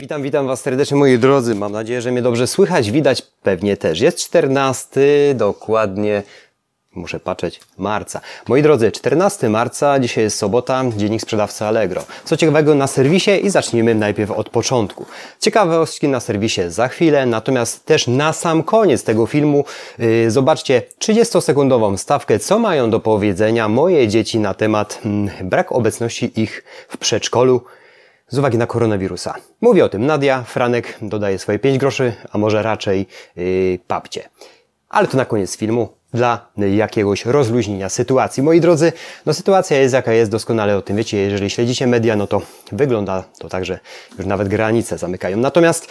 Witam, witam Was serdecznie moi drodzy. Mam nadzieję, że mnie dobrze słychać. Widać pewnie też. Jest 14, dokładnie Muszę patrzeć. Marca. Moi drodzy, 14 marca, dzisiaj jest sobota, dziennik sprzedawcy Allegro. Co ciekawego na serwisie i zacznijmy najpierw od początku. Ciekawostki na serwisie za chwilę, natomiast też na sam koniec tego filmu yy, zobaczcie 30-sekundową stawkę, co mają do powiedzenia moje dzieci na temat yy, brak obecności ich w przedszkolu z uwagi na koronawirusa. Mówi o tym Nadia, Franek dodaje swoje 5 groszy, a może raczej yy, papcie. Ale to na koniec filmu dla jakiegoś rozluźnienia sytuacji. Moi drodzy, no sytuacja jest jaka jest, doskonale o tym wiecie. Jeżeli śledzicie media, no to wygląda to tak, że już nawet granice zamykają. Natomiast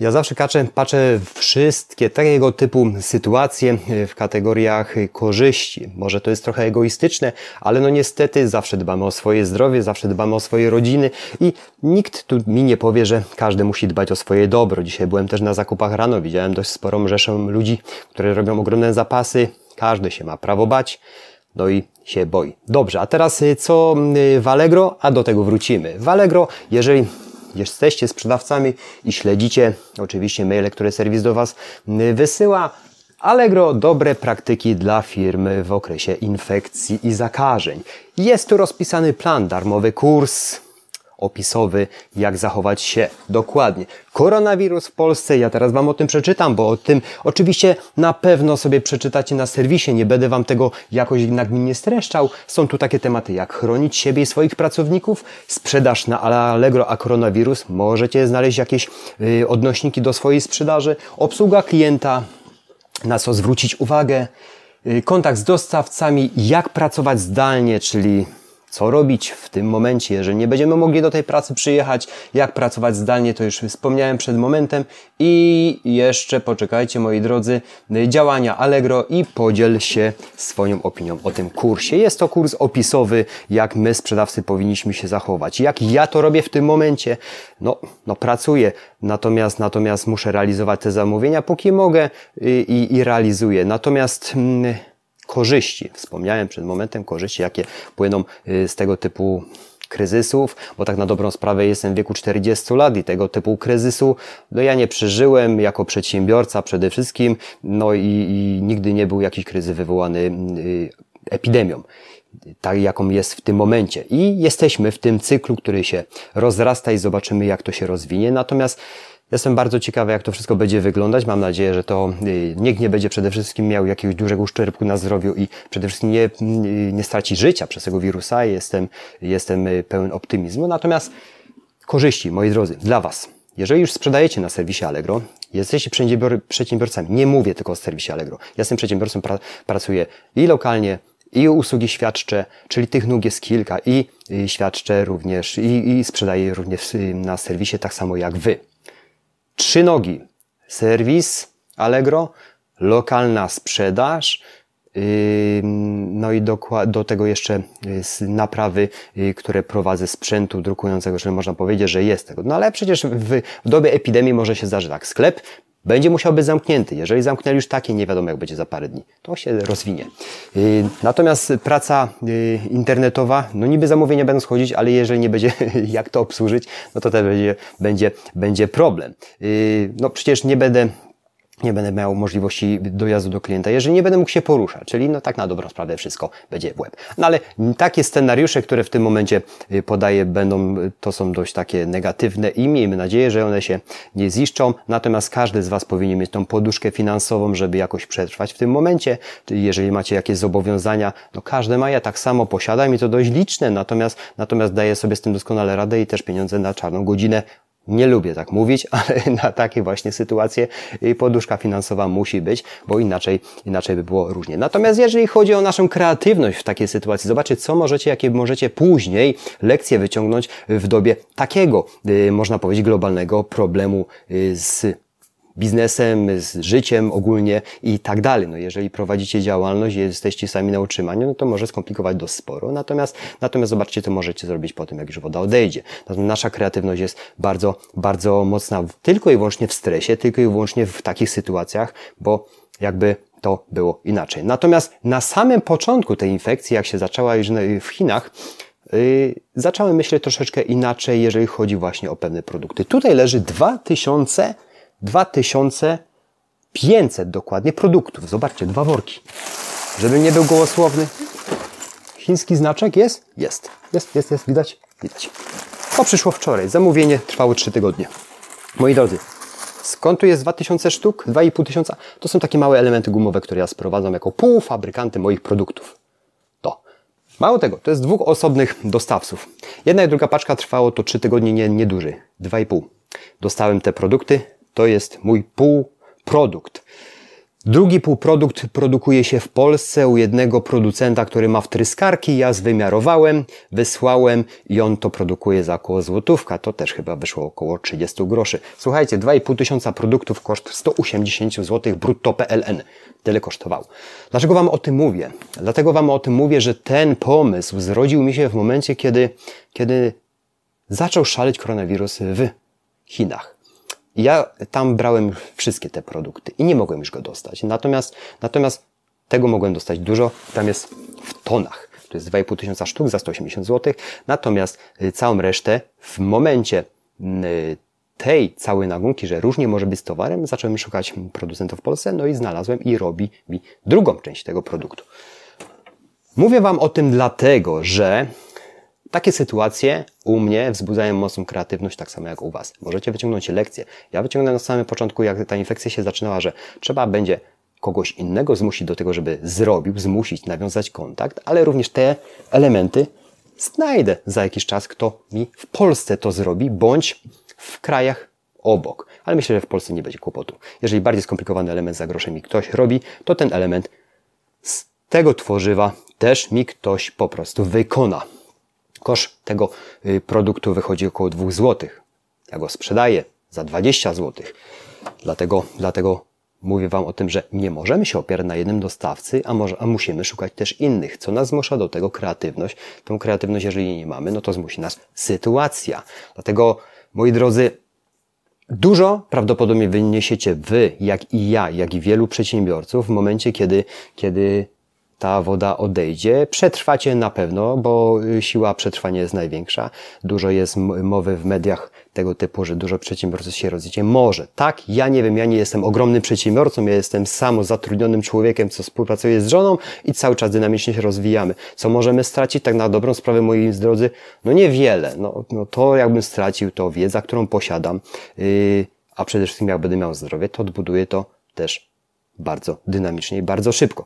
ja zawsze kaczę, patrzę wszystkie tego typu sytuacje w kategoriach korzyści. Może to jest trochę egoistyczne, ale no niestety zawsze dbamy o swoje zdrowie, zawsze dbamy o swoje rodziny i nikt tu mi nie powie, że każdy musi dbać o swoje dobro. Dzisiaj byłem też na zakupach rano, widziałem dość sporą rzeszę ludzi, które robią ogromne zapasy. Każdy się ma prawo bać. No i się boi. Dobrze, a teraz y, co y, w Allegro? A do tego wrócimy. W Allegro, jeżeli jesteście sprzedawcami i śledzicie oczywiście maile, które serwis do Was wysyła. Allegro dobre praktyki dla firmy w okresie infekcji i zakażeń. Jest tu rozpisany plan, darmowy kurs, opisowy, jak zachować się dokładnie. Koronawirus w Polsce, ja teraz Wam o tym przeczytam, bo o tym oczywiście na pewno sobie przeczytacie na serwisie, nie będę Wam tego jakoś nagminnie streszczał. Są tu takie tematy jak chronić siebie i swoich pracowników, sprzedaż na Allegro, a koronawirus, możecie znaleźć jakieś yy, odnośniki do swojej sprzedaży, obsługa klienta, na co zwrócić uwagę, yy, kontakt z dostawcami, jak pracować zdalnie, czyli co robić w tym momencie, jeżeli nie będziemy mogli do tej pracy przyjechać, jak pracować zdalnie, to już wspomniałem przed momentem i jeszcze poczekajcie moi drodzy, działania Allegro i podziel się swoją opinią o tym kursie. Jest to kurs opisowy, jak my sprzedawcy powinniśmy się zachować. Jak ja to robię w tym momencie? No, no pracuję, natomiast, natomiast muszę realizować te zamówienia, póki mogę i, i, i realizuję. Natomiast... Mm, korzyści. Wspomniałem przed momentem korzyści, jakie płyną y, z tego typu kryzysów, bo tak na dobrą sprawę jestem w wieku 40 lat i tego typu kryzysu no ja nie przeżyłem jako przedsiębiorca przede wszystkim, no i, i nigdy nie był jakiś kryzys wywołany y, epidemią tak jaką jest w tym momencie. I jesteśmy w tym cyklu, który się rozrasta i zobaczymy, jak to się rozwinie. Natomiast Jestem bardzo ciekawy, jak to wszystko będzie wyglądać. Mam nadzieję, że to y, nikt nie będzie przede wszystkim miał jakiegoś dużego uszczerbku na zdrowiu i przede wszystkim nie, y, nie straci życia przez tego wirusa. Jestem, jestem y, pełen optymizmu. Natomiast korzyści, moi drodzy, dla Was. Jeżeli już sprzedajecie na serwisie Allegro, jesteście przedsiębiorcami, nie mówię tylko o serwisie Allegro. Ja jestem przedsiębiorcą, pra, pracuję i lokalnie, i usługi świadczę, czyli tych nóg jest kilka i, i świadczę również i, i sprzedaję również na serwisie tak samo jak Wy. Trzy nogi. Serwis Allegro, lokalna sprzedaż, no i do, do tego jeszcze y, naprawy, y, które prowadzę sprzętu drukującego, że można powiedzieć, że jest tego. No ale przecież w, w dobie epidemii może się zdarzyć tak. Sklep będzie musiał być zamknięty. Jeżeli zamknęli już takie, nie wiadomo jak będzie za parę dni. To się rozwinie. Y, natomiast praca internetowa, no niby zamówienia będą schodzić, ale jeżeli nie będzie jak to obsłużyć, no to też będzie, będzie, będzie problem. No przecież nie będę nie będę miał możliwości dojazdu do klienta, jeżeli nie będę mógł się poruszać, czyli no tak na dobrą sprawę wszystko będzie w łeb. No ale takie scenariusze, które w tym momencie y, podaję, będą, to są dość takie negatywne i miejmy nadzieję, że one się nie ziszczą, natomiast każdy z Was powinien mieć tą poduszkę finansową, żeby jakoś przetrwać w tym momencie. Jeżeli macie jakieś zobowiązania, no każdy ma, ja tak samo posiadam i to dość liczne, natomiast, natomiast daję sobie z tym doskonale radę i też pieniądze na czarną godzinę nie lubię tak mówić, ale na takie właśnie sytuacje poduszka finansowa musi być, bo inaczej, inaczej by było różnie. Natomiast jeżeli chodzi o naszą kreatywność w takiej sytuacji, zobaczcie, co możecie, jakie możecie później lekcje wyciągnąć w dobie takiego, y, można powiedzieć, globalnego problemu y, z biznesem, z życiem ogólnie i tak dalej. No jeżeli prowadzicie działalność i jesteście sami na utrzymaniu, no to może skomplikować dość sporo. Natomiast, natomiast zobaczcie, co możecie zrobić po tym, jak już woda odejdzie. Natomiast nasza kreatywność jest bardzo, bardzo mocna tylko i wyłącznie w stresie, tylko i wyłącznie w takich sytuacjach, bo jakby to było inaczej. Natomiast na samym początku tej infekcji, jak się zaczęła już w Chinach, yy, zacząłem myśleć troszeczkę inaczej, jeżeli chodzi właśnie o pewne produkty. Tutaj leży 2000, 2500 dokładnie produktów. Zobaczcie, dwa worki. Żebym nie był gołosłowny. Chiński znaczek jest? Jest. Jest, jest, jest. Widać? Widać. To przyszło wczoraj. Zamówienie trwało 3 tygodnie. Moi drodzy, skąd tu jest 2000 sztuk? 2,5 tysiąca? To są takie małe elementy gumowe, które ja sprowadzam jako półfabrykanty moich produktów. To. Mało tego, to jest dwóch osobnych dostawców. Jedna i druga paczka trwało to 3 tygodnie, nie, nie duży. 2,5. Dostałem te produkty. To jest mój półprodukt. Drugi półprodukt produkuje się w Polsce u jednego producenta, który ma wtryskarki. Ja zwymiarowałem, wysłałem i on to produkuje za około złotówka. To też chyba wyszło około 30 groszy. Słuchajcie, 2,5 tysiąca produktów koszt 180 zł brutto PLN. Tyle kosztował. Dlaczego Wam o tym mówię? Dlatego Wam o tym mówię, że ten pomysł zrodził mi się w momencie, kiedy, kiedy zaczął szaleć koronawirus w Chinach. Ja tam brałem wszystkie te produkty i nie mogłem już go dostać. Natomiast, natomiast tego mogłem dostać dużo. Tam jest w tonach. To jest 2,5 tysiąca sztuk za 180 zł. Natomiast y, całą resztę w momencie y, tej całej nagunki, że różnie może być z towarem, zacząłem szukać producentów w Polsce, no i znalazłem i robi mi drugą część tego produktu. Mówię Wam o tym dlatego, że takie sytuacje u mnie wzbudzają mocną kreatywność, tak samo jak u Was. Możecie wyciągnąć lekcje. Ja wyciągnę na samym początku, jak ta infekcja się zaczynała, że trzeba będzie kogoś innego zmusić do tego, żeby zrobił, zmusić, nawiązać kontakt, ale również te elementy znajdę za jakiś czas, kto mi w Polsce to zrobi, bądź w krajach obok. Ale myślę, że w Polsce nie będzie kłopotu. Jeżeli bardziej skomplikowany element za grosze mi ktoś robi, to ten element z tego tworzywa też mi ktoś po prostu wykona. Koszt tego y, produktu wychodzi około 2 zł. Ja go sprzedaję za 20 zł. Dlatego, dlatego mówię Wam o tym, że nie możemy się opierać na jednym dostawcy, a, może, a musimy szukać też innych. Co nas zmusza do tego? Kreatywność. Tą kreatywność, jeżeli nie mamy, no to zmusi nas sytuacja. Dlatego, moi drodzy, Dużo prawdopodobnie wyniesiecie wy, jak i ja, jak i wielu przedsiębiorców w momencie, kiedy, kiedy ta woda odejdzie. Przetrwacie na pewno, bo y, siła przetrwania jest największa. Dużo jest mowy w mediach tego typu, że dużo przedsiębiorców się rozwiecie. Może, tak, ja nie wiem, ja nie jestem ogromnym przedsiębiorcą, ja jestem samozatrudnionym człowiekiem, co współpracuje z żoną i cały czas dynamicznie się rozwijamy. Co możemy stracić tak na dobrą sprawę, moi drodzy? No niewiele. No, no to jakbym stracił, to wiedza, którą posiadam, yy, a przede wszystkim jak będę miał zdrowie, to odbuduję to też bardzo dynamicznie i bardzo szybko.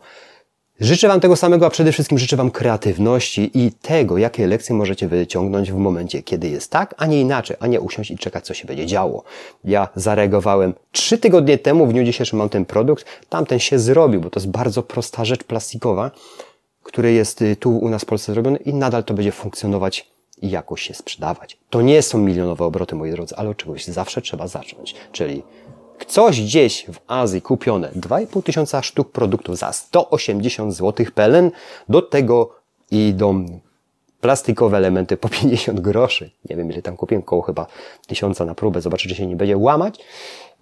Życzę Wam tego samego, a przede wszystkim życzę Wam kreatywności i tego, jakie lekcje możecie wyciągnąć w momencie, kiedy jest tak, a nie inaczej, a nie usiąść i czekać, co się będzie działo. Ja zareagowałem trzy tygodnie temu, w dniu dzisiejszym mam ten produkt, tamten się zrobił, bo to jest bardzo prosta rzecz plastikowa, który jest y, tu u nas w Polsce zrobiony i nadal to będzie funkcjonować i jakoś się sprzedawać. To nie są milionowe obroty, moi drodzy, ale od czegoś zawsze trzeba zacząć, czyli coś gdzieś w Azji kupione 2,5 tysiąca sztuk produktów za 180 zł PLN, do tego idą plastikowe elementy po 50 groszy. Nie wiem, ile tam kupiłem, koło chyba tysiąca na próbę, zobaczę, czy się nie będzie łamać.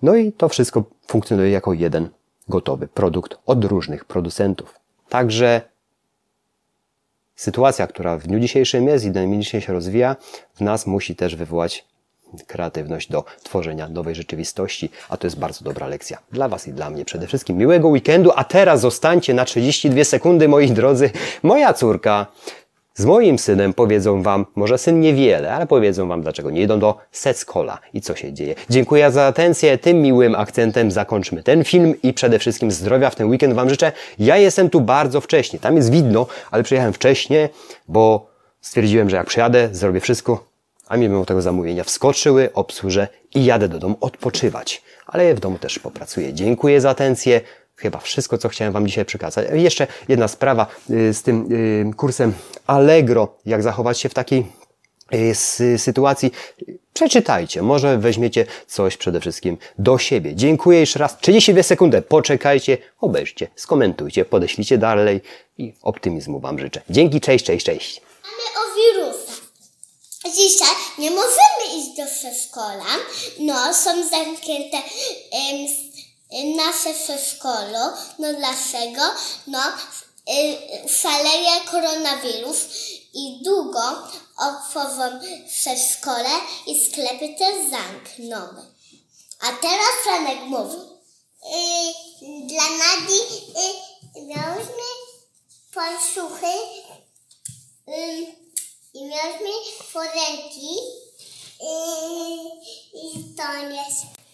No i to wszystko funkcjonuje jako jeden gotowy produkt od różnych producentów. Także sytuacja, która w dniu dzisiejszym jest i dynamicznie się rozwija, w nas musi też wywołać kreatywność do tworzenia nowej rzeczywistości, a to jest bardzo dobra lekcja dla Was i dla mnie. Przede wszystkim miłego weekendu, a teraz zostańcie na 32 sekundy, moi drodzy. Moja córka z moim synem powiedzą Wam, może syn niewiele, ale powiedzą Wam, dlaczego nie idą do Seckola i co się dzieje. Dziękuję za atencję. Tym miłym akcentem zakończmy ten film i przede wszystkim zdrowia w ten weekend Wam życzę. Ja jestem tu bardzo wcześnie. Tam jest widno, ale przyjechałem wcześniej, bo stwierdziłem, że jak przyjadę, zrobię wszystko, a mimo tego zamówienia wskoczyły, obsłużę i jadę do domu odpoczywać. Ale w domu też popracuję. Dziękuję za atencję. Chyba wszystko, co chciałem Wam dzisiaj przekazać. Jeszcze jedna sprawa y, z tym y, kursem Allegro, jak zachować się w takiej y, sytuacji. Przeczytajcie, może weźmiecie coś przede wszystkim do siebie. Dziękuję jeszcze raz. 32 sekundy. Poczekajcie, obejrzcie, skomentujcie, podeślijcie dalej i optymizmu Wam życzę. Dzięki, cześć, cześć, cześć. Mamy o wirusa. Dzisiaj nie możemy iść do przedszkola. No, są zamknięte um, nasze przedszkolo. No dlaczego? No, y, szaleje koronawirus i długo otworzą przedszkole i sklepy też zamkną. A teraz Franek mówi. Y, dla Nadi y, miałyśmy parszuchy y, i miałyśmy foremki y, i to jest